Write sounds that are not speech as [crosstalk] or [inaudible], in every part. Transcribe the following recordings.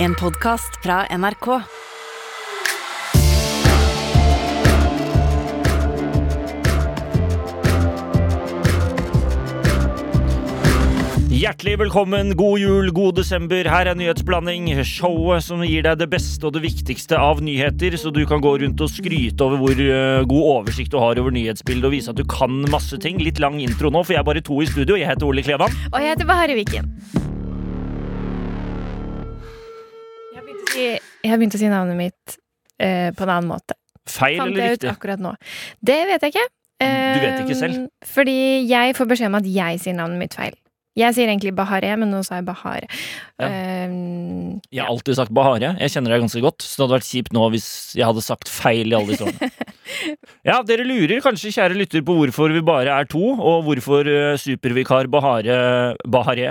En podkast fra NRK. Hjertelig velkommen, god jul, god desember. Her er Nyhetsblanding, showet som gir deg det beste og det viktigste av nyheter, så du kan gå rundt og skryte over hvor eh, god oversikt du har over nyhetsbildet og vise at du kan masse ting. Litt lang intro nå, for jeg er bare to i studio. Jeg heter Ole Klevan. Og jeg heter Bahareh Viken. Jeg har begynt å si, navnet mitt eh, på en annen måte. Feil Fant eller jeg ut riktig? akkurat nå. Det vet jeg ikke. Du vet ikke Eh, selv? Fordi jeg får beskjed om at jeg sier navnet mitt feil. Jeg sier egentlig Bahare, men nå sa jeg Bahare. Ja. Um, Jeg har alltid sagt Bahare. Jeg kjenner deg ganske godt, så det hadde vært kjipt nå hvis jeg hadde sagt feil i alle disse årene. [laughs] Ja, dere lurer kanskje, kjære lytter, på hvorfor vi bare er to, og hvorfor eh, supervikar Bahare, Bahare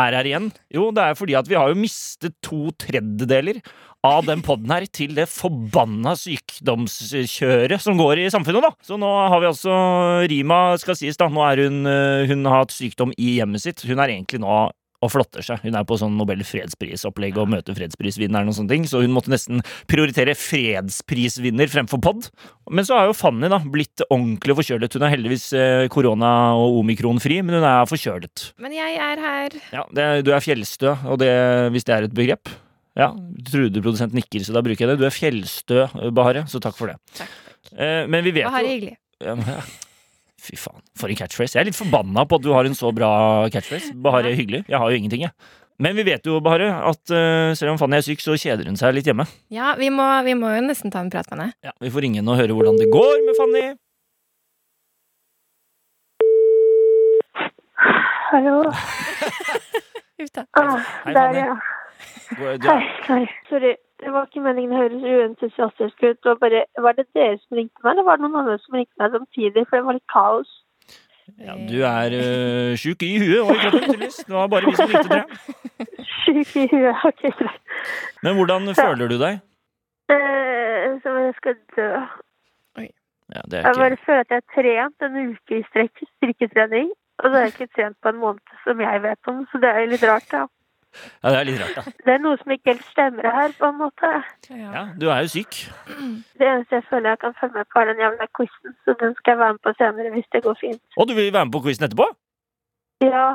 er her igjen. Jo, det er fordi at vi har jo mistet to tredjedeler av den podden her til det forbanna sykdomskjøret som går i samfunnet, da. Så nå har vi altså Rima, skal sies, da. Nå er hun eh, Hun har hatt sykdom i hjemmet sitt. Hun er egentlig nå og flotter seg. Hun er på sånn Nobel fredsprisopplegg og møter fredsprisvinneren og sånne ting, så hun måtte nesten prioritere fredsprisvinner fremfor pod. Men så har jo Fanny da blitt ordentlig forkjølet. Hun er heldigvis eh, korona- og omikronfri, men hun er forkjølet. men jeg er her. Ja, det, du er fjellstø, og det, hvis det er et begrep. Ja, Trude produsent nikker, så da bruker jeg det. Du er fjellstø, Bahare, så takk for det. Takk, Eh, men vi vet Bahare jo hyggelig. ja, men- Fy faen, for en catchphrase. Jeg er litt forbanna på at du har en så bra catchphrase. Bahare er hyggelig. Jeg har jo ingenting, jeg. Men vi vet jo, Bahare, at uh, selv om Fanny er syk, så kjeder hun seg litt hjemme. Ja, vi må, vi må jo nesten ta en prat med henne. Ja, Vi får ringe henne og høre hvordan det går med Fanny. Hallo. Hei, Fanny. Ah, Hei, der, ja. Hei, hei. Sorry. Det var ikke meningen å høres uentusiastisk ut. Og bare, var det dere som ringte meg, eller var det noen andre som ringte meg samtidig? For det var litt kaos. ja, du er uh, sjuk i huet og i kroppen, tydeligvis. Det var bare vi som ringte, tror [laughs] sjuk i huet. Ok, greit. Men hvordan føler du deg? Uh, som jeg skal dø. Ja, det er Jeg bare føler at jeg har trent en uke i strekk styrketrening. Og så har jeg ikke trent på en måned, som jeg vet om. Så det er litt rart, da. Ja, det er litt rart, da. Det er noe som ikke helt stemmer her, på en måte. Ja, du er jo syk. Det eneste jeg føler jeg kan følge med på, er den jævla quizen. Så den skal jeg være med på senere, hvis det går fint. Og du vil være med på quizen etterpå? Ja.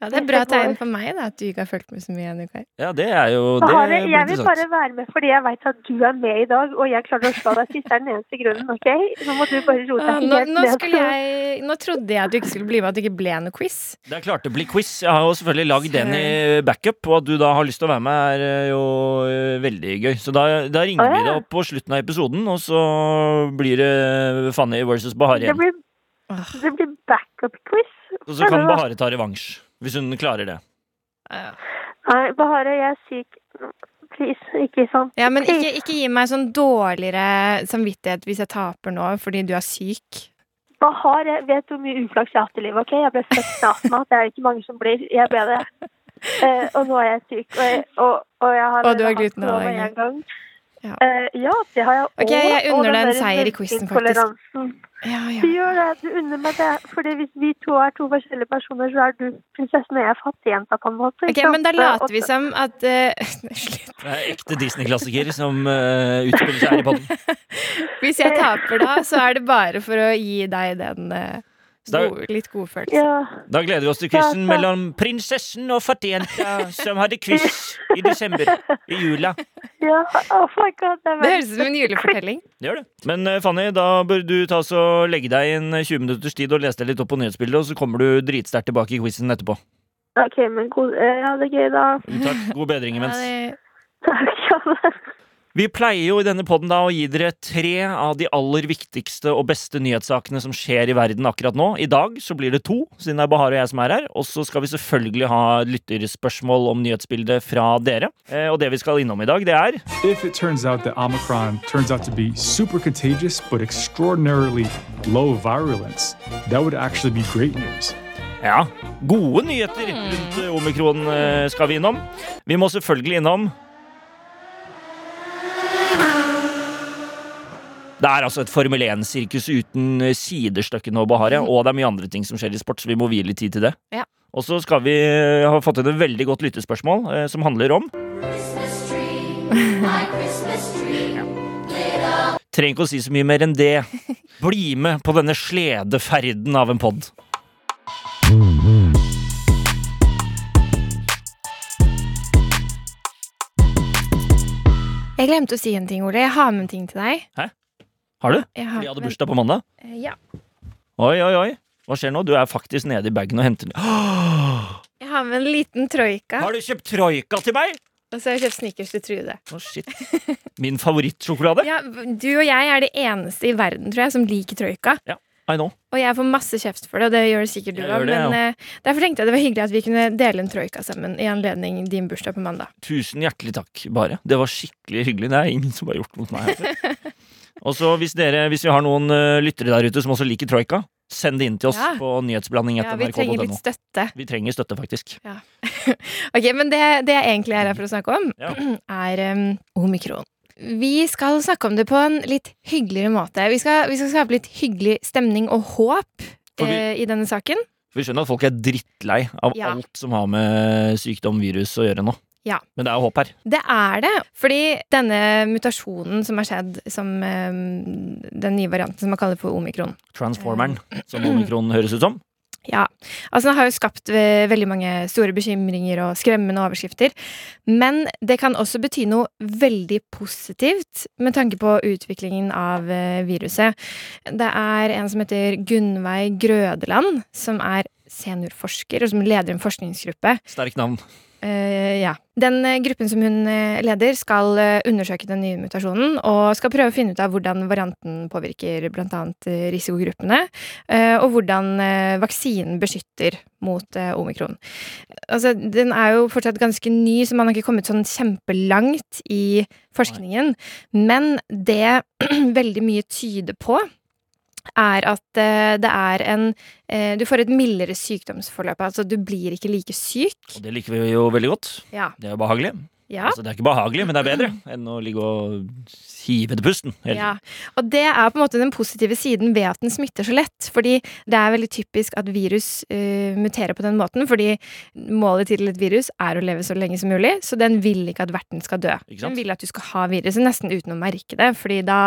Ja, det er bra tegn for meg da, at du ikke har fulgt med så mye uka. Ja, det er jo det Bahare, jeg, jeg vil bare være med fordi jeg vet at du er med i dag, og jeg klarer å slå deg sist. Det er den eneste grunnen, OK? Nå må du bare roe Ah, deg nå, helt nå, ned. jeg, nå trodde jeg at du ikke skulle bli med, at det ikke ble noe quiz. Det er klart det blir quiz. Jeg har jo selvfølgelig lagd den i backup, og at du da har lyst til å være med, er eh, jo eh, veldig gøy. Så da, da ringer vi deg opp på slutten av episoden, og så blir det Fanny versus Bahare Det igjen. blir, det blir backup-quiz. Og så kan Bahare ta revansj, hvis hun klarer det. Ja. Nei, Bahareh, jeg er syk. Please, ikke sånn. Ja, men ikke, ikke gi meg sånn dårligere samvittighet hvis jeg taper nå fordi du er syk. Bahareh vet hvor mye uflaks jeg har hatt i livet, OK? Jeg ble født med astma. Det er det ikke mange som blir. Jeg ble det. Uh, og nå er jeg syk. Og jeg, og, og jeg har Og du har glutenallergi. Ja. Eh, ja, det har jeg òg. Ok, jeg unner deg en seier i quizen, faktisk. Ja, Du gjør det, du unner meg det. Fordi hvis vi to er to forskjellige personer, så er du prinsessen og jeg fattigjenta, på en måte. Ok, men da later vi som at uh, [laughs] Slutt. Det er ekte Disney-klassiker som uh, utspiller seg her i podden. Hvis jeg taper da, så er det bare for å gi deg den Så da- god, litt godfølelse. Ja. Da gleder vi oss til quizen mellom prinsessen og fattigjenta som hadde quiz i desember. I jula. [laughs] ja. Oh my god. Det, Det høres ut som en julefortelling. Det gjør det. Men eh, Fanny, da bør du ta så legge deg inn 20 minutters tid og lese deg litt opp på nyhetsbildet, og så kommer du dritsterkt tilbake i quizen etterpå. Ok, men god, eh, ha det gøy, da. Takk. God bedring Ja, det, Takk. Ja, det. Vi pleier jo i denne podden da å gi dere tre av de aller viktigste og beste nyhetssakene som skjer i verden akkurat nå. I dag så blir det to, siden det er Bahar og jeg som er her. Og så skal vi selvfølgelig ha lytterspørsmål om nyhetsbildet fra dere. Eh, og det vi skal innom i dag, det er If it turns out that Omicron turns out to be super contagious but extraordinarily low virulence, that would actually be great news. Ja, gode nyheter rundt eh, omikron eh, skal vi innom. Vi må selvfølgelig innom Det er altså et Formel 1-sirkus uten eh, sidestykke nå, Bahare. Og det er mye andre ting som skjer i sport, så vi må vie litt tid til det. Ja. Og så skal vi eh, ha fått inn et veldig godt lyttespørsmål eh, som handler om Trenger ikke å si så mye mer enn det. Bli med på denne sledeferden av en pod. Jeg glemte å si en ting, Ole. Jeg har med en ting til deg. Har du? Jeg har, Vi hadde bursdag på mandag. Eh, Ja. Oi, oi, oi. Hva skjer nå? Du er faktisk nede i bagen og henter. Åh! [gasps] Jeg har med en liten troika, Har du kjøpt troika til meg? og så har jeg kjøpt Snickers til Trude. Å, shit. Min favorittsjokolade? [laughs] Ja, du og jeg er de eneste i verden, tror jeg, som liker troika. I know. Og jeg får masse kjeft for det, og det gjør det sikkert du òg. Men ja. eh, derfor tenkte jeg det var hyggelig at vi kunne dele en troika sammen i anledning din bursdag på mandag. Tusen hjertelig takk, bare. Det var skikkelig hyggelig. Det er ingen som har gjort mot meg. [laughs] Og så hvis, dere, hvis vi har noen eh, lyttere der ute som også liker troika, send det inn til oss Ja. på nyhetsblanding Ja, vi trenger litt støtte. Vi trenger støtte, faktisk. [laughs] Ok, Men det, det jeg egentlig er her for å snakke om, Ja. [clears throat] er um, omikron. Vi skal snakke om det på en litt hyggeligere måte. Vi skal, vi skal skape litt hyggelig stemning og håp vi- uh, i denne saken. Vi skjønner at folk er drittlei av Ja. alt som har med sykdom, virus å gjøre nå. Ja. Men det er jo håp her. Det er det, fordi denne mutasjonen som har skjedd, som um, den nye varianten som man kaller for omikron Transformeren, som omikron høres ut som. [clears throat] Ja, altså Den har jo skapt veldig mange store bekymringer og skremmende overskrifter. Men det kan også bety noe veldig positivt med tanke på utviklingen av eh, viruset. Det er en som heter Gunnveig Grødeland, som er seniorforsker og som leder en forskningsgruppe. Sterkt navn. Eh, ja. Den eh, gruppen som hun eh, leder, skal undersøke den nye mutasjonen og skal prøve å finne ut av hvordan varianten påvirker bl.a. risikogruppene, og hvordan vaksinen beskytter mot omikron. Altså, den er jo fortsatt ganske ny, så man har ikke kommet sånn kjempelangt i forskningen. Men det [clears throat] veldig mye tyder på, er at eh, det er en eh, Du får et mildere sykdomsforløp. Altså, du blir ikke like syk. Og det liker vi jo veldig godt. Ja. Det er jo behagelig. Ja. Altså, det er ikke behagelig, men det er bedre enn å ligge og hive til pusten. Ja, og det er på en måte den positive siden ved at den smitter så lett. Fordi det er veldig typisk at virus uh, muterer på den måten. Fordi målet til et virus er å leve så lenge som mulig, så den vil ikke at verten skal dø. Den vil at du skal ha viruset nesten uten å merke det, fordi da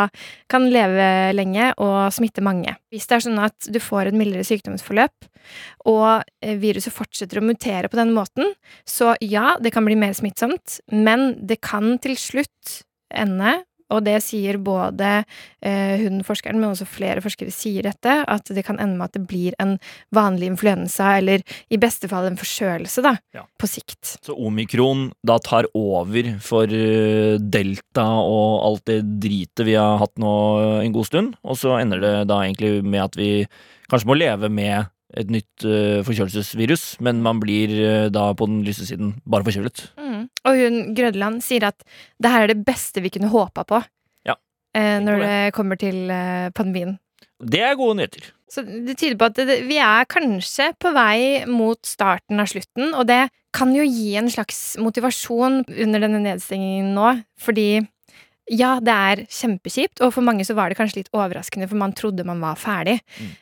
kan den leve lenge og smitte mange. Hvis det er sånn at du får et mildere sykdomsforløp, og eh, viruset fortsetter å mutere på den måten, så ja, det kan bli mer smittsomt, men det kan til slutt ende og det sier både eh, hun forskeren, men også flere forskere sier dette, at det kan ende med at det blir en vanlig influensa, eller i beste fall en forkjølelse, da, Ja. på sikt. Så omikron da tar over for eh, delta og alt det dritet vi har hatt nå en god stund, og så ender det da egentlig med at vi kanskje må leve med et nytt eh, forkjølelsesvirus, men man blir da på den lyse siden bare forkjølet. Mm. Og hun Grødland sier at det her er det beste vi kunne håpa på Ja, eh, når det. det kommer til eh, pandemien. Det er gode nyheter. Så det tyder på at det, vi er kanskje på vei mot starten av slutten, og det kan jo gi en slags motivasjon under denne nedstengingen nå, fordi ja, det er kjempekjipt, og for mange så var det kanskje litt overraskende, for man trodde man var ferdig.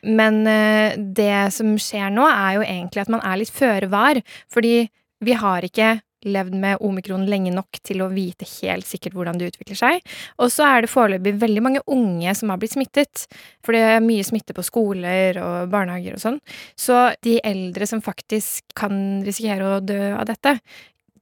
Men uh, det som skjer nå, er jo egentlig at man er litt føre var, fordi vi har ikke levd med omikron lenge nok til å vite helt sikkert hvordan det utvikler seg. Og så er det foreløpig veldig mange unge som har blitt smittet, for det er mye smitte på skoler og barnehager og sånn. Så de eldre som faktisk kan risikere å dø av dette,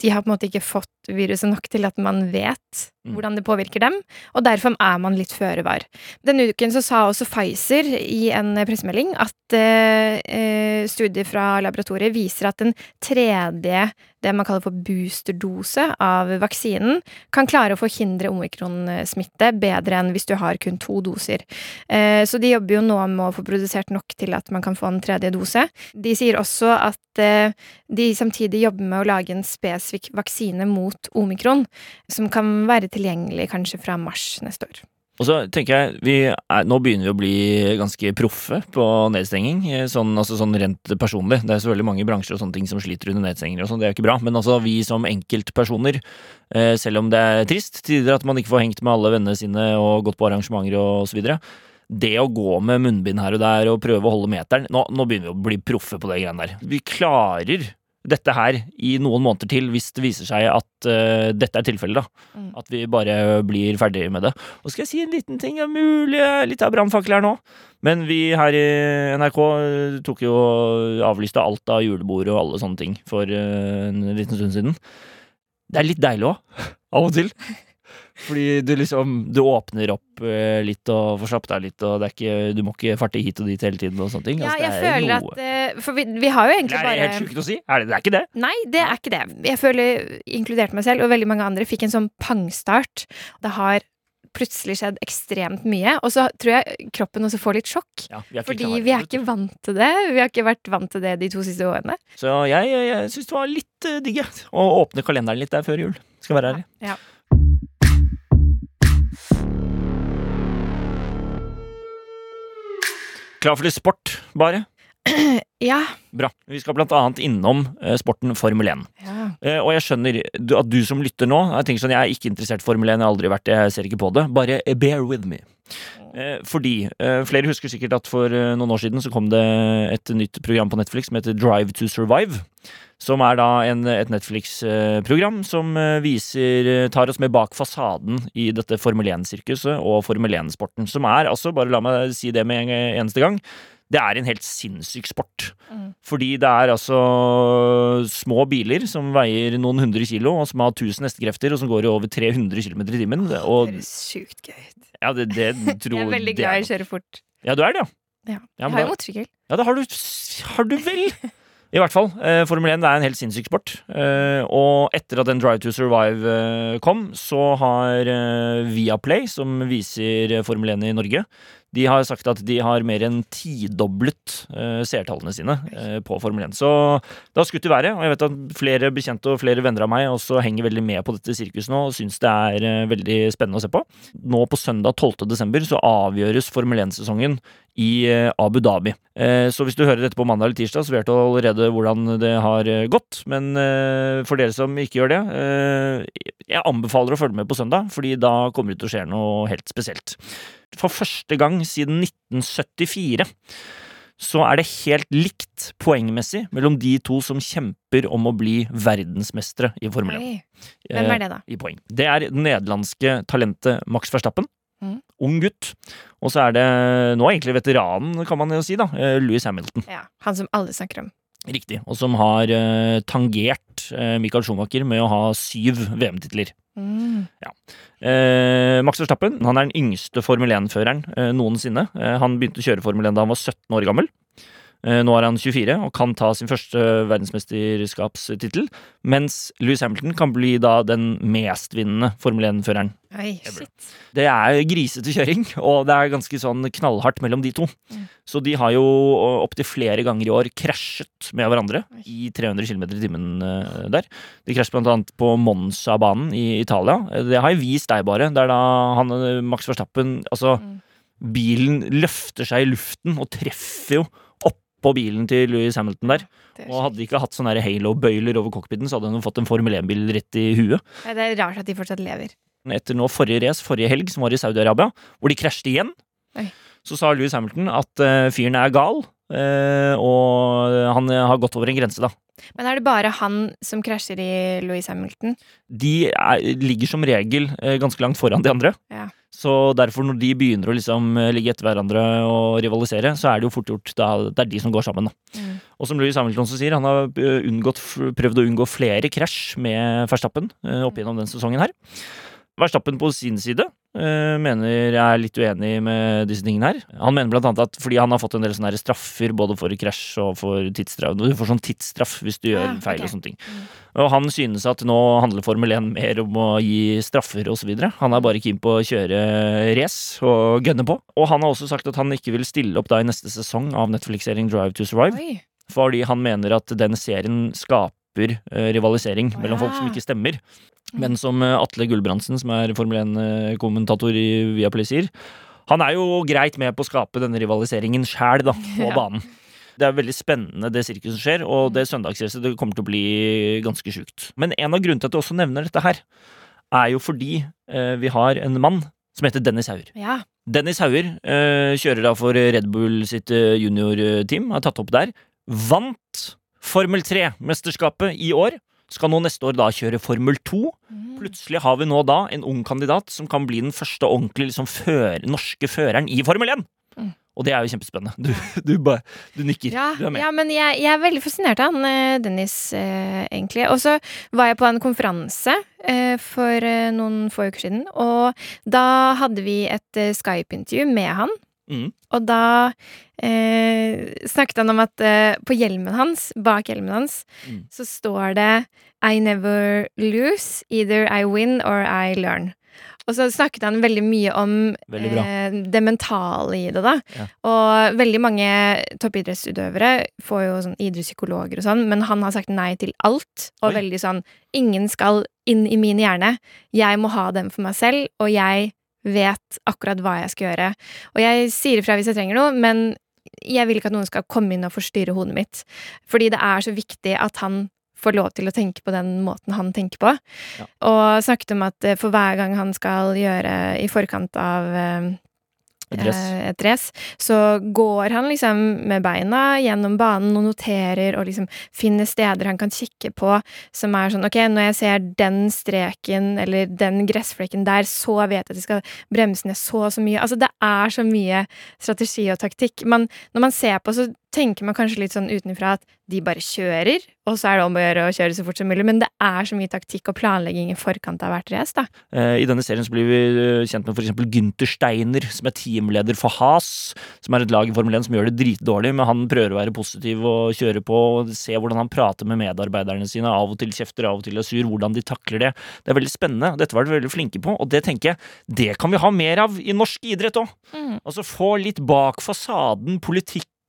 de har på en måte ikke fått viruset nok til at man vet Mm. hvordan det påvirker dem, og derfor er man litt føre var. Denne uken så sa også Pfizer i en pressemelding at eh, eh, studier fra laboratoriet viser at den tredje, det man kaller for boosterdose av vaksinen, kan klare å forhindre omikronsmitte bedre enn hvis du har kun to doser. Eh, så de jobber jo nå med å få produsert nok til at man kan få en tredje dose. De sier også at eh, de samtidig jobber med å lage en spesifikk vaksine mot omikron, som kan være tilgjengelig kanskje fra mars neste år. Og så tenker jeg, er, Nå begynner vi å bli ganske proffe på nedstenging, eh, sånn, altså sånn rent personlig. Det er selvfølgelig mange bransjer og sånne ting som sliter under nedstenginger, sånn, det er ikke bra. Men altså vi som enkeltpersoner, eh, selv om det er trist tider at man ikke får hengt med alle vennene sine og gått på arrangementer og så videre, det å gå med munnbind her og der og prøve å holde meteren Nå, nå begynner vi å bli proffe på det greiene der. Vi klarer dette her i noen måneder til hvis det viser seg at uh, dette er tilfellet. da. Mm. At vi bare blir ferdig med det. Og skal jeg si en liten ting? Det er mulig litt av brannfakkel her nå. Men vi her i NRK eh, tok jo avlyste alt av julebord og alle sånne ting for uh, en liten stund siden. Det er litt deilig òg, av og til. Fordi du liksom Du åpner opp eh, litt og får slappet av litt, og det er ikke, du må ikke farte hit og dit hele tiden og sånne ting. Ja, Altså, jeg er føler at eh, For vi, vi har jo egentlig Det er bare helt sjukt å si. Er det, det er ikke det. Nei, det er ikke det. Jeg føler, inkludert meg selv, og veldig mange andre, fikk en sånn pangstart. Det har plutselig skjedd ekstremt mye, og så tror jeg kroppen også får litt sjokk. Ja, vi Fordi vi er ikke vant til det. Vi har ikke vært vant til det de to siste årene. Så jeg, jeg, jeg syns det var litt uh, digg å åpne kalenderen litt der før jul. Skal være ærlig. Ja. Klar for litt sport, bare? [clears throat] Ja. Bra. Vi skal blant annet innom eh, sporten Formel 1. ja. Eh, og jeg skjønner at du som lytter nå Jeg tenker sånn, jeg er ikke interessert i Formel 1, jeg har aldri vært det, jeg ser ikke på det. Bare eh, bear with me. Fordi flere husker sikkert at for noen år siden så kom det et nytt program på Netflix som heter Drive to Survive. Som er da en, et Netflix-program som eh, viser eh, tar oss med bak fasaden i dette Formel 1-sirkuset og Formel 1-sporten. Som er altså, bare la meg si det med en eneste gang, det er en helt sinnssyk sport. Mm. Fordi det er altså små biler som veier noen hundre kilo, og som har 1000 hestekrefter, og som går i over 300 km i timen. Det er sjukt gøy ut. ja, det, det [laughs] tror Jeg er veldig glad i å kjøre fort. Ja, du er det. Ja. Ja, Jeg har jo motorsykkel. Ja, det har du, har du vel! [laughs] I hvert fall. Eh, Formel 1 det er en helt sinnssyk sport. Eh, og etter at den Drive to Survive eh, kom, så har eh, Viaplay, som viser eh, Formel 1 i Norge, de har sagt at de har mer enn tidoblet uh, seertallene sine uh, på Formel 1. Så det har skutt i været, og jeg vet at flere bekjente og flere venner av meg også henger veldig med på dette sirkuset nå og syns det er uh, veldig spennende å se på. Nå på søndag 12. desember så avgjøres Formel 1-sesongen i Abu Dhabi. Så hvis du hører dette på mandag eller tirsdag, så vet du allerede hvordan det har gått. Men for dere som ikke gjør det, jeg anbefaler å følge med på søndag, fordi da kommer det til å skje noe helt spesielt. For første gang siden 1974 så er det helt likt poengmessig mellom de to som kjemper om å bli verdensmestere i Formel 1 Oi. Hvem er det, da? i poeng. Det er det nederlandske talentet Max Verstappen. Mm. Ung gutt. Og så er det nå egentlig veteranen, kan man jo si, da. eh, Louis Hamilton. Ja, Han som alle snakker om. Riktig. Og som har eh, tangert eh, Michael Schumacher med å ha syv VM-titler. Mm. Eh, Max Verstappen han er den yngste Formel 1-føreren eh, noensinne. Eh, han begynte å kjøre Formel 1 da han var 17 år gammel. Eh, nå er han 24 og kan ta sin første verdensmesterskapstittel. Mens Louis Hamilton kan bli da den mestvinnende Formel 1-føreren. Oi, Ever. shit. Det er grisete kjøring, og det er ganske sånn knallhardt mellom de to. Mm. Så de har jo opptil flere ganger i år krasjet med hverandre Oi. i 300 km i timen eh, der. De krasjet blant annet på Monza-banen i Italia. Eh, Det har jeg vist deg bare. Det er da han, Max Verstappen Altså, Mm. bilen løfter seg i luften og treffer jo oppå bilen til Louis Hamilton der. Er, Og hadde de ikke hatt sånne halo-bøyler over cockpiten, så hadde de fått en Formel 1-bil rett i huet. Det er rart at de fortsatt lever. etter nå forrige race, forrige helg, som var i Saudi-Arabia, hvor de krasjet igjen, Oi. så sa Louis Hamilton at uh, fyren er gal, uh, og han uh, har gått over en grense, da. Men er det bare han som krasjer i Louis Hamilton? De er, ligger som regel ganske langt foran de andre. Ja. Så derfor, når de begynner å liksom eh, ligge etter hverandre og rivalisere, så er det jo fort gjort da det er de som går sammen, da. Mm. Og som Louis Hamilton så sier, han har eh, unngått, prøvd å unngå flere krasj med Verstappen eh, opp gjennom den sesongen her. Verstappen på sin side eh, mener jeg er litt uenig med disse tingene her. Han mener blant annet at fordi han har fått en del sånne straffer både for krasj og for tidsstraff Du får sånn tidsstraff hvis du gjør Ah, feil og sånne ting. Mm. Og han synes at nå handler Formel 1 mer om å gi straffer osv. Han er bare keen på å kjøre race og gønne på. Og han har også sagt at han ikke vil stille opp da i neste sesong av Netflix-serien Drive to Survive Oi. fordi han mener at den serien skaper eh, rivalisering mellom folk som ikke stemmer. Mm. Men som eh, Atle Gulbrandsen, som er Formel 1-kommentator i Viaplay, sier, han er jo greit med på å skape denne rivaliseringen sjæl, da, [laughs] på banen. Det er veldig spennende det sirkuset som skjer, og det søndagsracet det kommer til å bli ganske sjukt. Men en av grunnene til at jeg også nevner dette her, er jo fordi eh, vi har en mann som heter Dennis Hauger. Ja. Dennis Hauger eh, kjører da for Red Bull sitt eh, juniorteam, har tatt opp der. Vant Formel 3-mesterskapet i år skal nå neste år da kjøre Formel 2. Plutselig har vi nå da en ung kandidat som kan bli den første ordentlige liksom, før, norske føreren i Formel 1. Mm. Og det er jo kjempespennende. Du, [laughs] du, bare, du nikker. Ja, du er med. ja men jeg, jeg er veldig fascinert av han eh, Dennis, eh, egentlig. Og så var jeg på en konferanse eh, for eh, noen få uker siden, og da hadde vi et eh, Skype-intervju med han. Mm. Og da eh, snakket han om at eh, på hjelmen hans, bak hjelmen hans, Mm. så står det I never lose, either I win or I learn. Og så snakket han veldig mye om Veldig eh, det mentale i det, da. Ja. Og veldig mange toppidrettsutøvere får jo sånn idrettspsykologer og sånn, men han har sagt nei til alt. Og Oi. veldig sånn Ingen skal inn i min hjerne. Jeg må ha dem for meg selv, og jeg vet akkurat hva jeg skal gjøre. Og jeg sier ifra hvis jeg trenger noe, men jeg vil ikke at noen skal komme inn og forstyrre hodet mitt. Fordi det er så viktig at han får lov til å tenke på den måten han tenker på. Ja. Og snakket om at eh, for hver gang han skal gjøre i forkant av eh, Et dress. eh, så går han liksom med beina gjennom banen og noterer og liksom finner steder han kan kikke på som er sånn Ok, når jeg ser den streken eller den gressflekken der, så vet jeg at jeg skal bremse ned så og så mye. Altså, det er så mye strategi og taktikk. Man, når man ser på, så tenker man kanskje litt sånn utenfra at de bare kjører, og så er det om å gjøre å kjøre så fort som mulig, men det er så mye taktikk og planlegging i forkant av hvert race, da. Eh, I denne serien så blir vi eh, kjent med f.eks. Gynter Steiner, som er teamleder for Has, som er et lag i Formel 1 som gjør det dritdårlig, men han prøver å være positiv og kjøre på og se hvordan han prater med medarbeiderne sine. Av og til kjefter, av og til er sur, hvordan de takler det. Det er veldig spennende. og Dette var de veldig flinke på, og det tenker jeg, det kan vi ha mer av i norsk idrett òg. Mm. Altså få litt bak fasaden,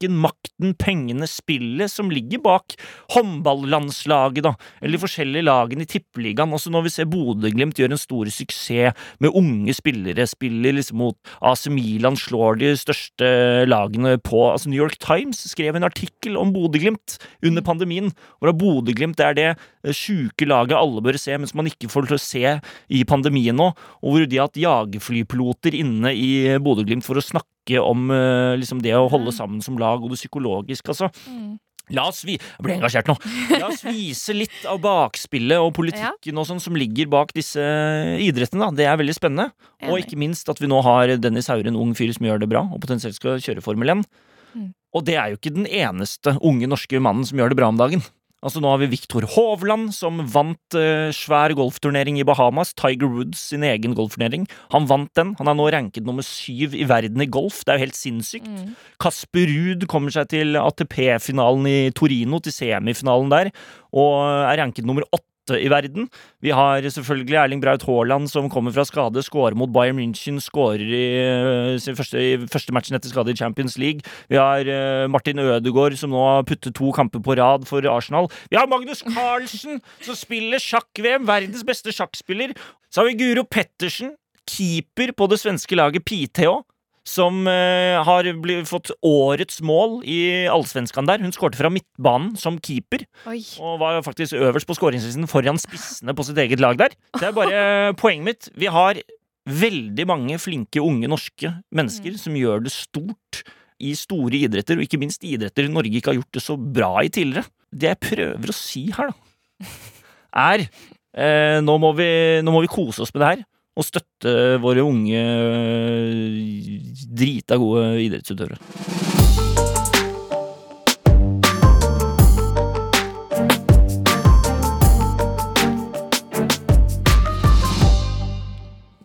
politikken, makten, pengene, spillet som ligger bak håndballandslaget, da, eller de forskjellige lagene i tippeligaen. Også når vi ser Bodø-Glimt gjøre en stor suksess med unge spillere, spiller liksom mot AC Milan, slår de største lagene på. Altså New York Times skrev en artikkel om Bodø-Glimt under pandemien, hvor Bodø-Glimt er det sjuke laget alle bør se, men som man ikke får til å se i pandemien nå, og hvor de har hatt jagerflypiloter inne i Bodø-Glimt for å snakke om eh, liksom det å holde sammen som lag, og det psykologiske, altså. Mm. La oss vi Jeg ble engasjert nå. La oss [laughs] vise litt av bakspillet og politikken og sånn som ligger bak disse idrettene. da. Det er veldig spennende. Og ikke minst at vi nå har Dennis Haure, en ung fyr som gjør det bra, og potensielt skal kjøre Formel 1. Mm. Og det er jo ikke den eneste unge norske mannen som gjør det bra om dagen. Altså Nå har vi Viktor Hovland, som vant eh, svær golfturnering i Bahamas. Tiger Woods sin egen golfturnering. Han vant den. Han er nå ranket nummer syv i verden i golf. Det er jo helt sinnssykt. Mm. Kasper Ruud kommer seg til ATP-finalen i Torino, til semifinalen der, og er ranket nummer åtte i verden. Vi har selvfølgelig Erling Braut Haaland som kommer fra skade, skårer mot Bayern München, skårer i i, første, i første matchen etter skade i Champions League. Vi har uh, Martin Ødegaard som nå har puttet to kamper på rad for Arsenal. Vi har Magnus Carlsen som spiller sjakk-VM, verdens beste sjakkspiller. Så har vi Guro Pettersen, keeper på det svenske laget PTH som uh, har blitt, fått årets mål i Allsvenskan der. Hun skårte fra midtbanen som keeper, Oi. og var faktisk øverst på skåringslisten foran spissene på sitt eget lag der. Det er bare [laughs] poenget mitt. Vi har veldig mange flinke unge norske mennesker som gjør det stort i store idretter, og ikke minst idretter Norge ikke har gjort det så bra i tidligere. Det jeg prøver å si her, da, er uh, nå, må vi, nå må vi kose oss med det her og støtte våre unge drita gode idrettsutøvere.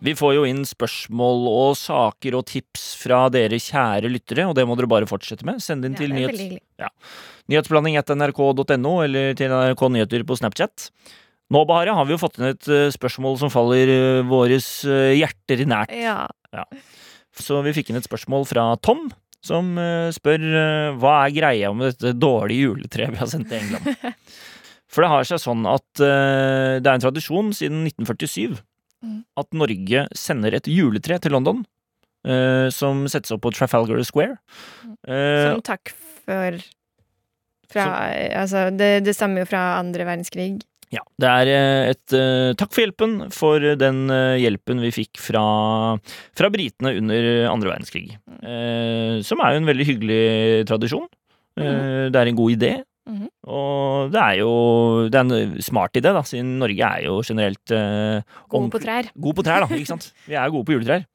Vi får jo inn spørsmål og saker og tips fra dere kjære lyttere, og det må dere bare fortsette med. Send inn Ja, til nyhets... ja. nyhetsblanding.nrk.no eller til NRK Nyheter på Snapchat. Nå, Bahareh, har vi jo fått inn et eh, spørsmål som faller uh, våres eh, hjerter nært. Ja. Så vi fikk inn et spørsmål fra Tom, som eh, spør eh, hva er greia med dette dårlige juletreet vi har sendt til England. [laughs] For det har seg sånn at eh, det er en tradisjon siden 1947 Mm. at Norge sender et juletre til London. eh, som settes opp på Trafalgar Square. Eh, Som takk for fra, Altså, det, det stammer jo fra andre verdenskrig. Ja, det er eh, et uh, takk for hjelpen for den uh, hjelpen vi fikk fra, fra britene under andre verdenskrig. Uh, som er jo en veldig hyggelig tradisjon. Eh, det er en god idé. Mhm. Og det er jo det er en smart idé, da, siden Norge er jo generelt eh, Gode på trær. God på trær, da. ikke sant? Vi er gode på juletrær.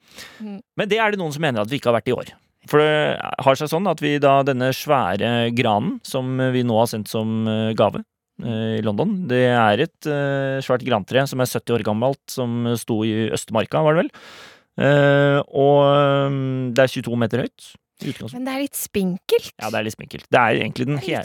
Mm. Men det er det noen som mener at vi ikke har vært i år. For det har seg sånn at vi da denne svære granen som vi nå har sendt som gave i London, det er et eh, svært grantre som er 70 år gammelt, som sto i Østmarka, var det vel. Eh, og eh, det er 22 meter høyt. Men det er litt spinkelt. Ja, det er litt spinkelt. Det er egentlig den hele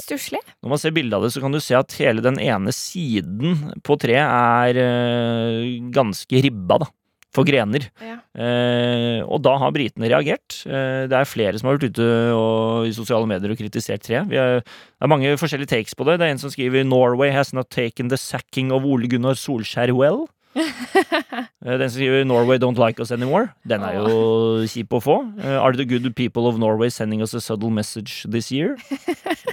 når man ser bildet av det, så kan du se at hele den ene siden på treet er eh, ganske ribba, da. For grener. Ja. Eh, og da har britene reagert. Eh, det er flere som har vært ute og, i sosiale medier og kritisert. Vi er- Det er mange forskjellige takes på det. Det er en som skriver 'Norway has not taken the sacking of Ole Gunnar Solskjær well'. [laughs] Eh, Den som skriver 'Norway don't like us anymore'. Den er jo kjip å få. Uh, 'Are the good people of Norway sending us a subtle message this year'?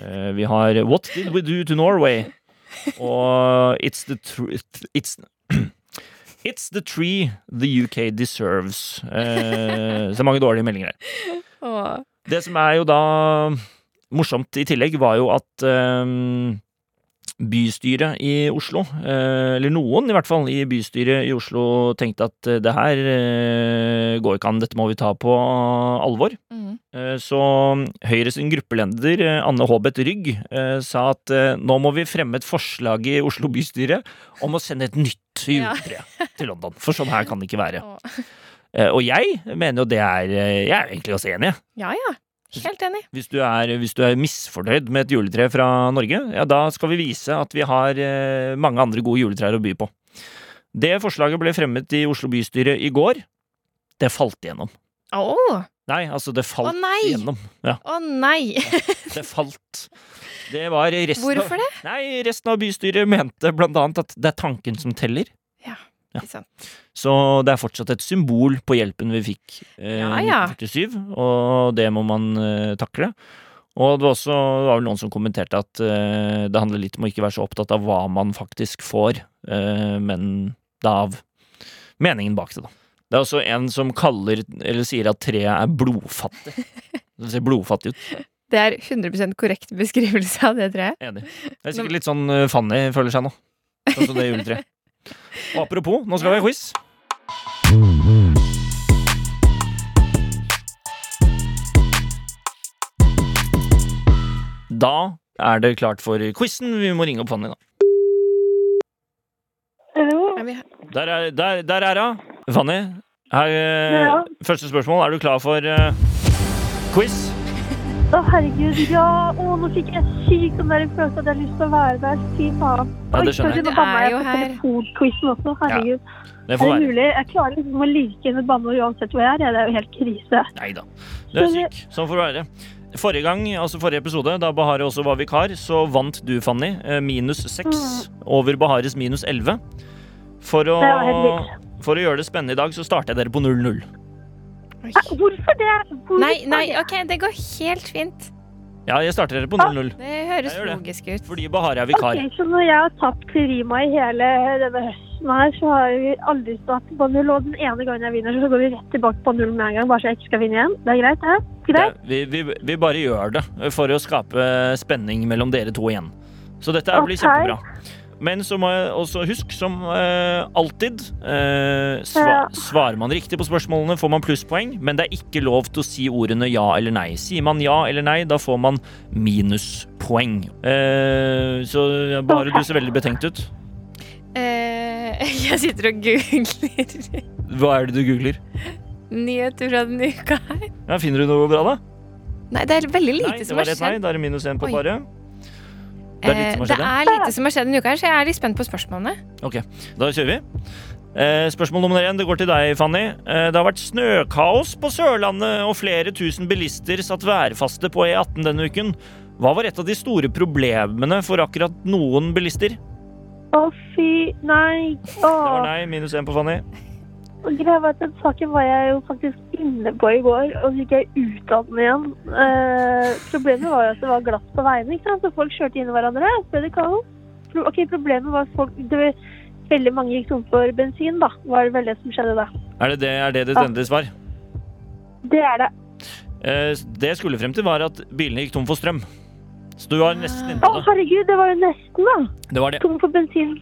Uh, [laughs] Vi har 'What did we do to Norway'? [laughs] Og 'It's the truth It's It's the tree the UK deserves. Eh, så mange dårlige meldinger her. Det som er jo da morsomt i tillegg, var jo at eh, bystyret i Oslo, eh, eller noen i hvert fall i bystyret i Oslo, tenkte at eh, det her eh, går ikke an, dette må vi ta på alvor. Eh, Så Høyre sin gruppeleder eh, Anne Haabeth Rygg sa at nå må vi fremme et forslag i Oslo bystyre om å sende et nytt Ja. til London. For sånn her kan det ikke være. [laughs] Og jeg mener jo det er Jeg er egentlig også enig. Ja ja. Helt enig. Hvis du, er, hvis du er misfornøyd med et juletre fra Norge, ja, da skal vi vise at vi har eh, mange andre gode juletrær å by på. Det forslaget ble fremmet i Oslo bystyre i går. Det falt igjennom. Åh. Nei, altså, det falt oh, nei! igjennom. Ja, oh, nei! det falt. Det var resten Hvorfor det? Nei, resten av bystyret mente blant annet at det er tanken som teller. Ja. Så det er fortsatt et symbol på hjelpen vi fikk eh, Ja, ja. 1947, og det må man eh, takle. Og det var også det var vel noen som kommenterte at eh, det handler litt om å ikke være så opptatt av hva man faktisk får, eh, men da av meningen bak det, da. Det er også en som kaller, eller sier at treet er blodfattig. [laughs] Det ser blodfattig ut. Det er 100% korrekt beskrivelse av det treet. Enig. Det er sikkert litt sånn eh, Fanny føler seg nå. Sånn som det juletreet. Og apropos, nå skal vi ha quiz. Da er det klart for quizen. Vi må ringe opp Fanny, da. Hallo? Er Der er, der, der er hun. Fanny, her, eh, Ja. første spørsmål. Er du klar for uh, quiz? Å, herregud, ja. Å, nå fikk jeg sykt den der følelsen at jeg har lyst til å være der. Fy faen. Ja, det skjønner jeg. Du er jo her. telefonquizen også. Herregud. Det Er får det være. mulig? Jeg klarer liksom å like inn et banneord uansett hvor jeg er. Det er jo helt krise. Nei da. Du er syk. Sånn får det være. Forrige gang, altså forrige episode, da Bahare også var vikar, så vant du, Fanny, eh, minus seks over Bahares minus elleve. For Det for å gjøre det spennende i dag, så starter jeg dere på 0-0. Hæ, Hvorfor det? Hvorfor Nei, nei, ok, det går helt fint. Ja, jeg starter dere på 0-0. Det høres det. logisk ut. Fordi Bahare er vikar. Ok, Så når jeg har tapt til Rima i hele denne høsten her, så har vi aldri stått på null. Og den ene gangen jeg vinner, så går vi rett tilbake på null med en gang, bare så jeg ikke skal vinne igjen. Det er greit, det? Greit? Det, vi, vi, vi bare gjør det for å skape spenning mellom dere to igjen. Så dette blir Ok. kjempebra. Men så må jeg også huske, som uh, alltid uh, sva Ja. Svarer man riktig på spørsmålene, får man plusspoeng, men det er ikke lov til å si ordene ja eller nei. Sier man ja eller nei, da får man minuspoeng. Uh, så bare du ser veldig betenkt ut. Eh, [laughs] jeg sitter og googler Hva er det du googler? nyheter fra denne uka her. Ja, finner du noe bra, da? Nei, det er veldig lite Nei, det som var har rett nei. Det Da er det minus én på paret. Det er litt som har Eh, skjedd, det ja. er lite som har skjedd denne uka, her, så jeg er litt spent på spørsmålene. Ok, da kjører vi. Eh, spørsmål nummer én det går til deg, Fanny. Eh, det har vært snøkaos på Sørlandet, og flere tusen bilister satt værfaste på E18 denne uken. Hva var et av de store problemene for akkurat noen bilister? Å, fy Nei. Det var nei, minus én på Fanny. Og greia var at Den saken var jeg jo faktisk inne på i går, og så gikk jeg ut av den igjen. Eh, problemet var jo at det var glatt på veiene, ikke sant? så folk kjørte inn i hverandre. Så ble det kaos. Pro ok, Problemet var at folk, det var, veldig mange gikk tom for bensin, da. Var det vel det som skjedde da. Er det, det, er det ditt Ja. endelige svar? Det er det. Eh, det jeg skulle frem til, var at bilene gikk tom for strøm. Så du var nesten inne på det. Å, herregud, det var jo nesten, da. Det var det. Tom for bensin.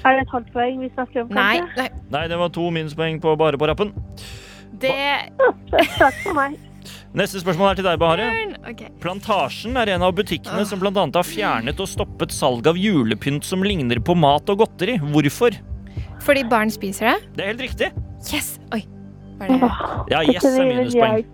Er det et halvt poeng vi snakker om, Nei, kanskje? nei, Nei, det var to minuspoeng på bare på rappen. det Takk for meg. Neste spørsmål er til deg, Bahareh. Okay. Plantasjen er en av butikkene oh. som bl.a. har fjernet og stoppet salg av julepynt som ligner på mat og godteri. Hvorfor? Fordi barn spiser det? Det er helt riktig. Yes! Oi. Var det Ja, yes er minuspoeng.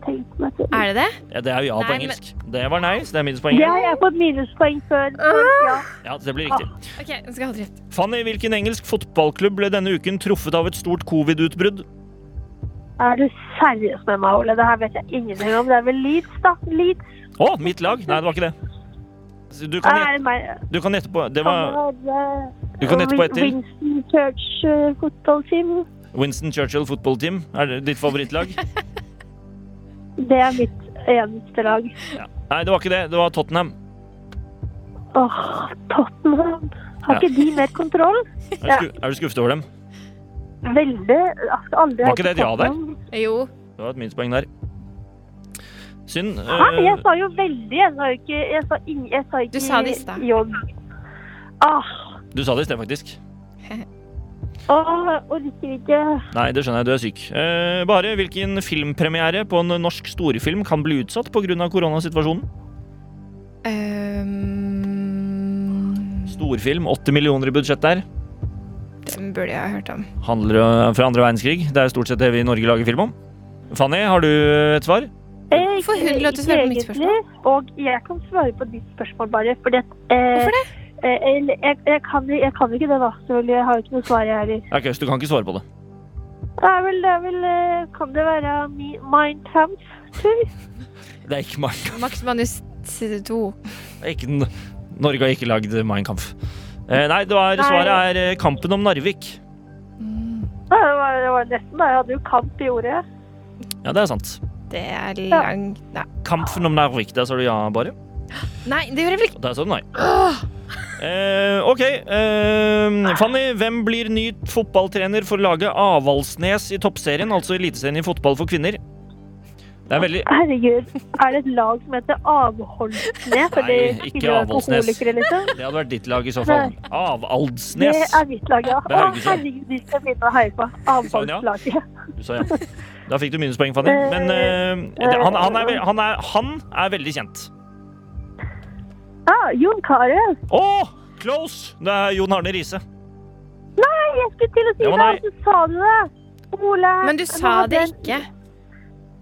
Er det det? Ja, det er jo ja på Nei, men- engelsk. Det var nei, så det er minuspoeng. Ja, jeg har fått minuspoeng før. før ja. Ja, det blir riktig. Ok, nå skal jeg holde. Fanny, hvilken engelsk fotballklubb ble denne uken truffet av et stort covid-utbrudd? Er du seriøs med meg, Ole? Det her vet jeg ingenting om. Det er vel Leeds, da? Leeds? Å, mitt lag? Nei, det var ikke det. Du kan Er gjette, det meg? du kan gjette på Det var Du kan gjette på ett til. Winston Church fotballteam. Winston Churchill Football Team. Er det ditt favorittlag? [laughs] Det er mitt eneste lag. Nei, det var ikke det. Det var Tottenham. Åh, Tottenham. Har Ja. ikke de mer kontroll? [laughs] Er du, er du skuffet over dem? Veldig. Jeg skal aldri Var ikke det et ja der? Jo. Det var et minuspoeng der. Synd. Hæ? eh, Jeg sa jo veldig. Jeg sa jo ikke Jeg sa, ing, jeg sa ikke Du sa det i stad. Ah, du sa det i sted, faktisk. [laughs] åh, orker ikke. Nei, det skjønner jeg. Du er syk. Eh, bare hvilken filmpremiere på en norsk storfilm kan bli utsatt pga. koronasituasjonen? Um, Storfilm, 80 millioner i budsjett der. den burde jeg ha hørt om. Handler eh, fra andre verdenskrig. Det er stort sett det vi i Norge lager film om. Fanny, har du et svar? Eh, Får hun lov til å svare på mitt spørsmål? Og jeg kan svare på ditt spørsmål bare, fordi at eh, Hvorfor det? Eh, jeg, jeg, kan, jeg kan ikke det, da. Selvfølgelig. Jeg har jo ikke noe svar, jeg heller. Ok, Så du kan ikke svare på det? Det er vel, det er vel eh, Kan det være Mi- Mindcamp? tror? [laughs] Det er ikke Mark. Max Manus 2. Er ikke. Norge har ikke lagd Mein Kampf. Eh, nei, det var, Nei. svaret er eh, Kampen om Narvik. Mm, det, var, det var nesten da. Jeg hadde jo kamp i ordet. Ja, det er sant. Det er langt Nei. Kampen om Narvik. Der sa du ja, bare. Nei, det gjorde jeg vel ikke. Der sa du nei. Eh, OK. Eh, Fanny, hvem blir ny fotballtrener for laget Avaldsnes i toppserien, altså Eliteserien i fotball for kvinner? Det er veldig Herregud, er det et lag som heter Avholdsnes? Nei, ikke Avholdsnes. Liksom? Det hadde vært ditt lag i så fall. Avaldsnes. Det er mitt lag, ja. Å, herregud, de skal begynne å heie på. Avholdslaget. Du sa ja. Da fikk du minuspoeng, Fanny. Men uh, han, han, er, han, er, han er veldig kjent. Ah, Jon Carew. Å! Close! Det er Jon Arne Riise. Nei, jeg skulle til å si Det det, nei. og så sa du det. Ole. Men du sa det ikke.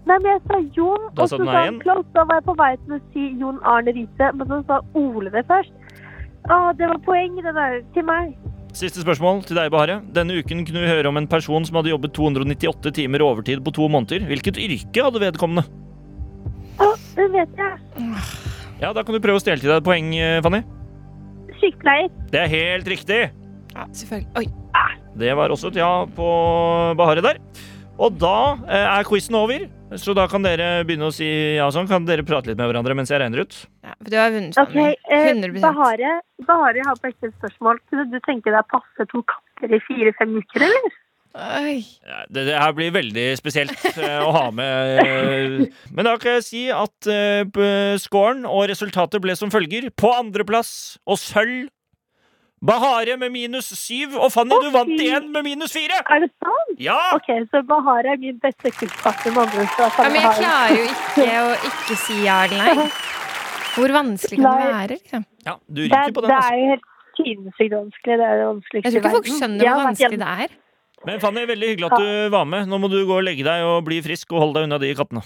Nei, men jeg sa Jon, Da og sa så du sa han igjen. Klaus. Da var jeg på vei til å si Jon Arne Riise, men så sa Ole det først. Å, det var poeng det der til meg. Siste spørsmål til deg, Bahareh. Denne uken kunne vi høre om en person som hadde jobbet 298 timer overtid på to måneder. Hvilket yrke hadde vedkommende? Å, det vet jeg. Ja, Da kan du prøve å stjele til deg et poeng, eh, Fanny. Sykepleier. Det er helt riktig. Ja, selvfølgelig. Oi. Det var også et ja på Bahare der. Og da eh, er quizen over, så da kan dere begynne å si ja sånn. Kan dere prate litt med hverandre mens jeg regner ut? Ja, for du har vunnet, Ok, Fanny. eh, 100 Bahare, Bahare har på ekte spørsmål. Kunne du tenke deg å passe to katter i fire-fem uker, eller? Oi. Det, det her blir veldig spesielt eh, å ha med. eh, Men da kan jeg si at uh, scoren og resultatet ble som følger. På andreplass og sølv Bahare med minus syv, og Fanny, du vant igjen med minus fire! Er det sant? Ja! Ok, så Bahare er min beste. Så Ja, men jeg klarer jo ikke å ikke si ja eller nei. Hvor vanskelig kan det være? liksom? ja du det, ryker er, på den, det altså. er jo helt sinnssykt vanskelig. Det er det vanskeligste Jeg tror ikke folk skjønner hvor vanskelig det er. Men Fanny, veldig hyggelig at du var med. Nå må du gå og legge deg og bli frisk og holde deg unna de kattene.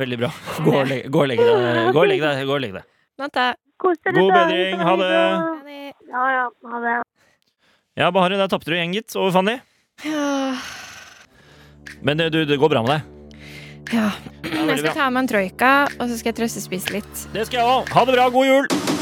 Veldig bra. Gå og legge, gå og legge deg. Gå og legge deg. Gå og legge deg. God bedring. Ha det. Ja, ja. Ha det. Ja, der tapte du igjen, gitt, over Fanny. Ja. Men det, du, det går bra med deg. ja. Jeg skal ta med en troika, og så skal jeg trøstespise litt. Det skal jeg òg. Ha det bra. God jul!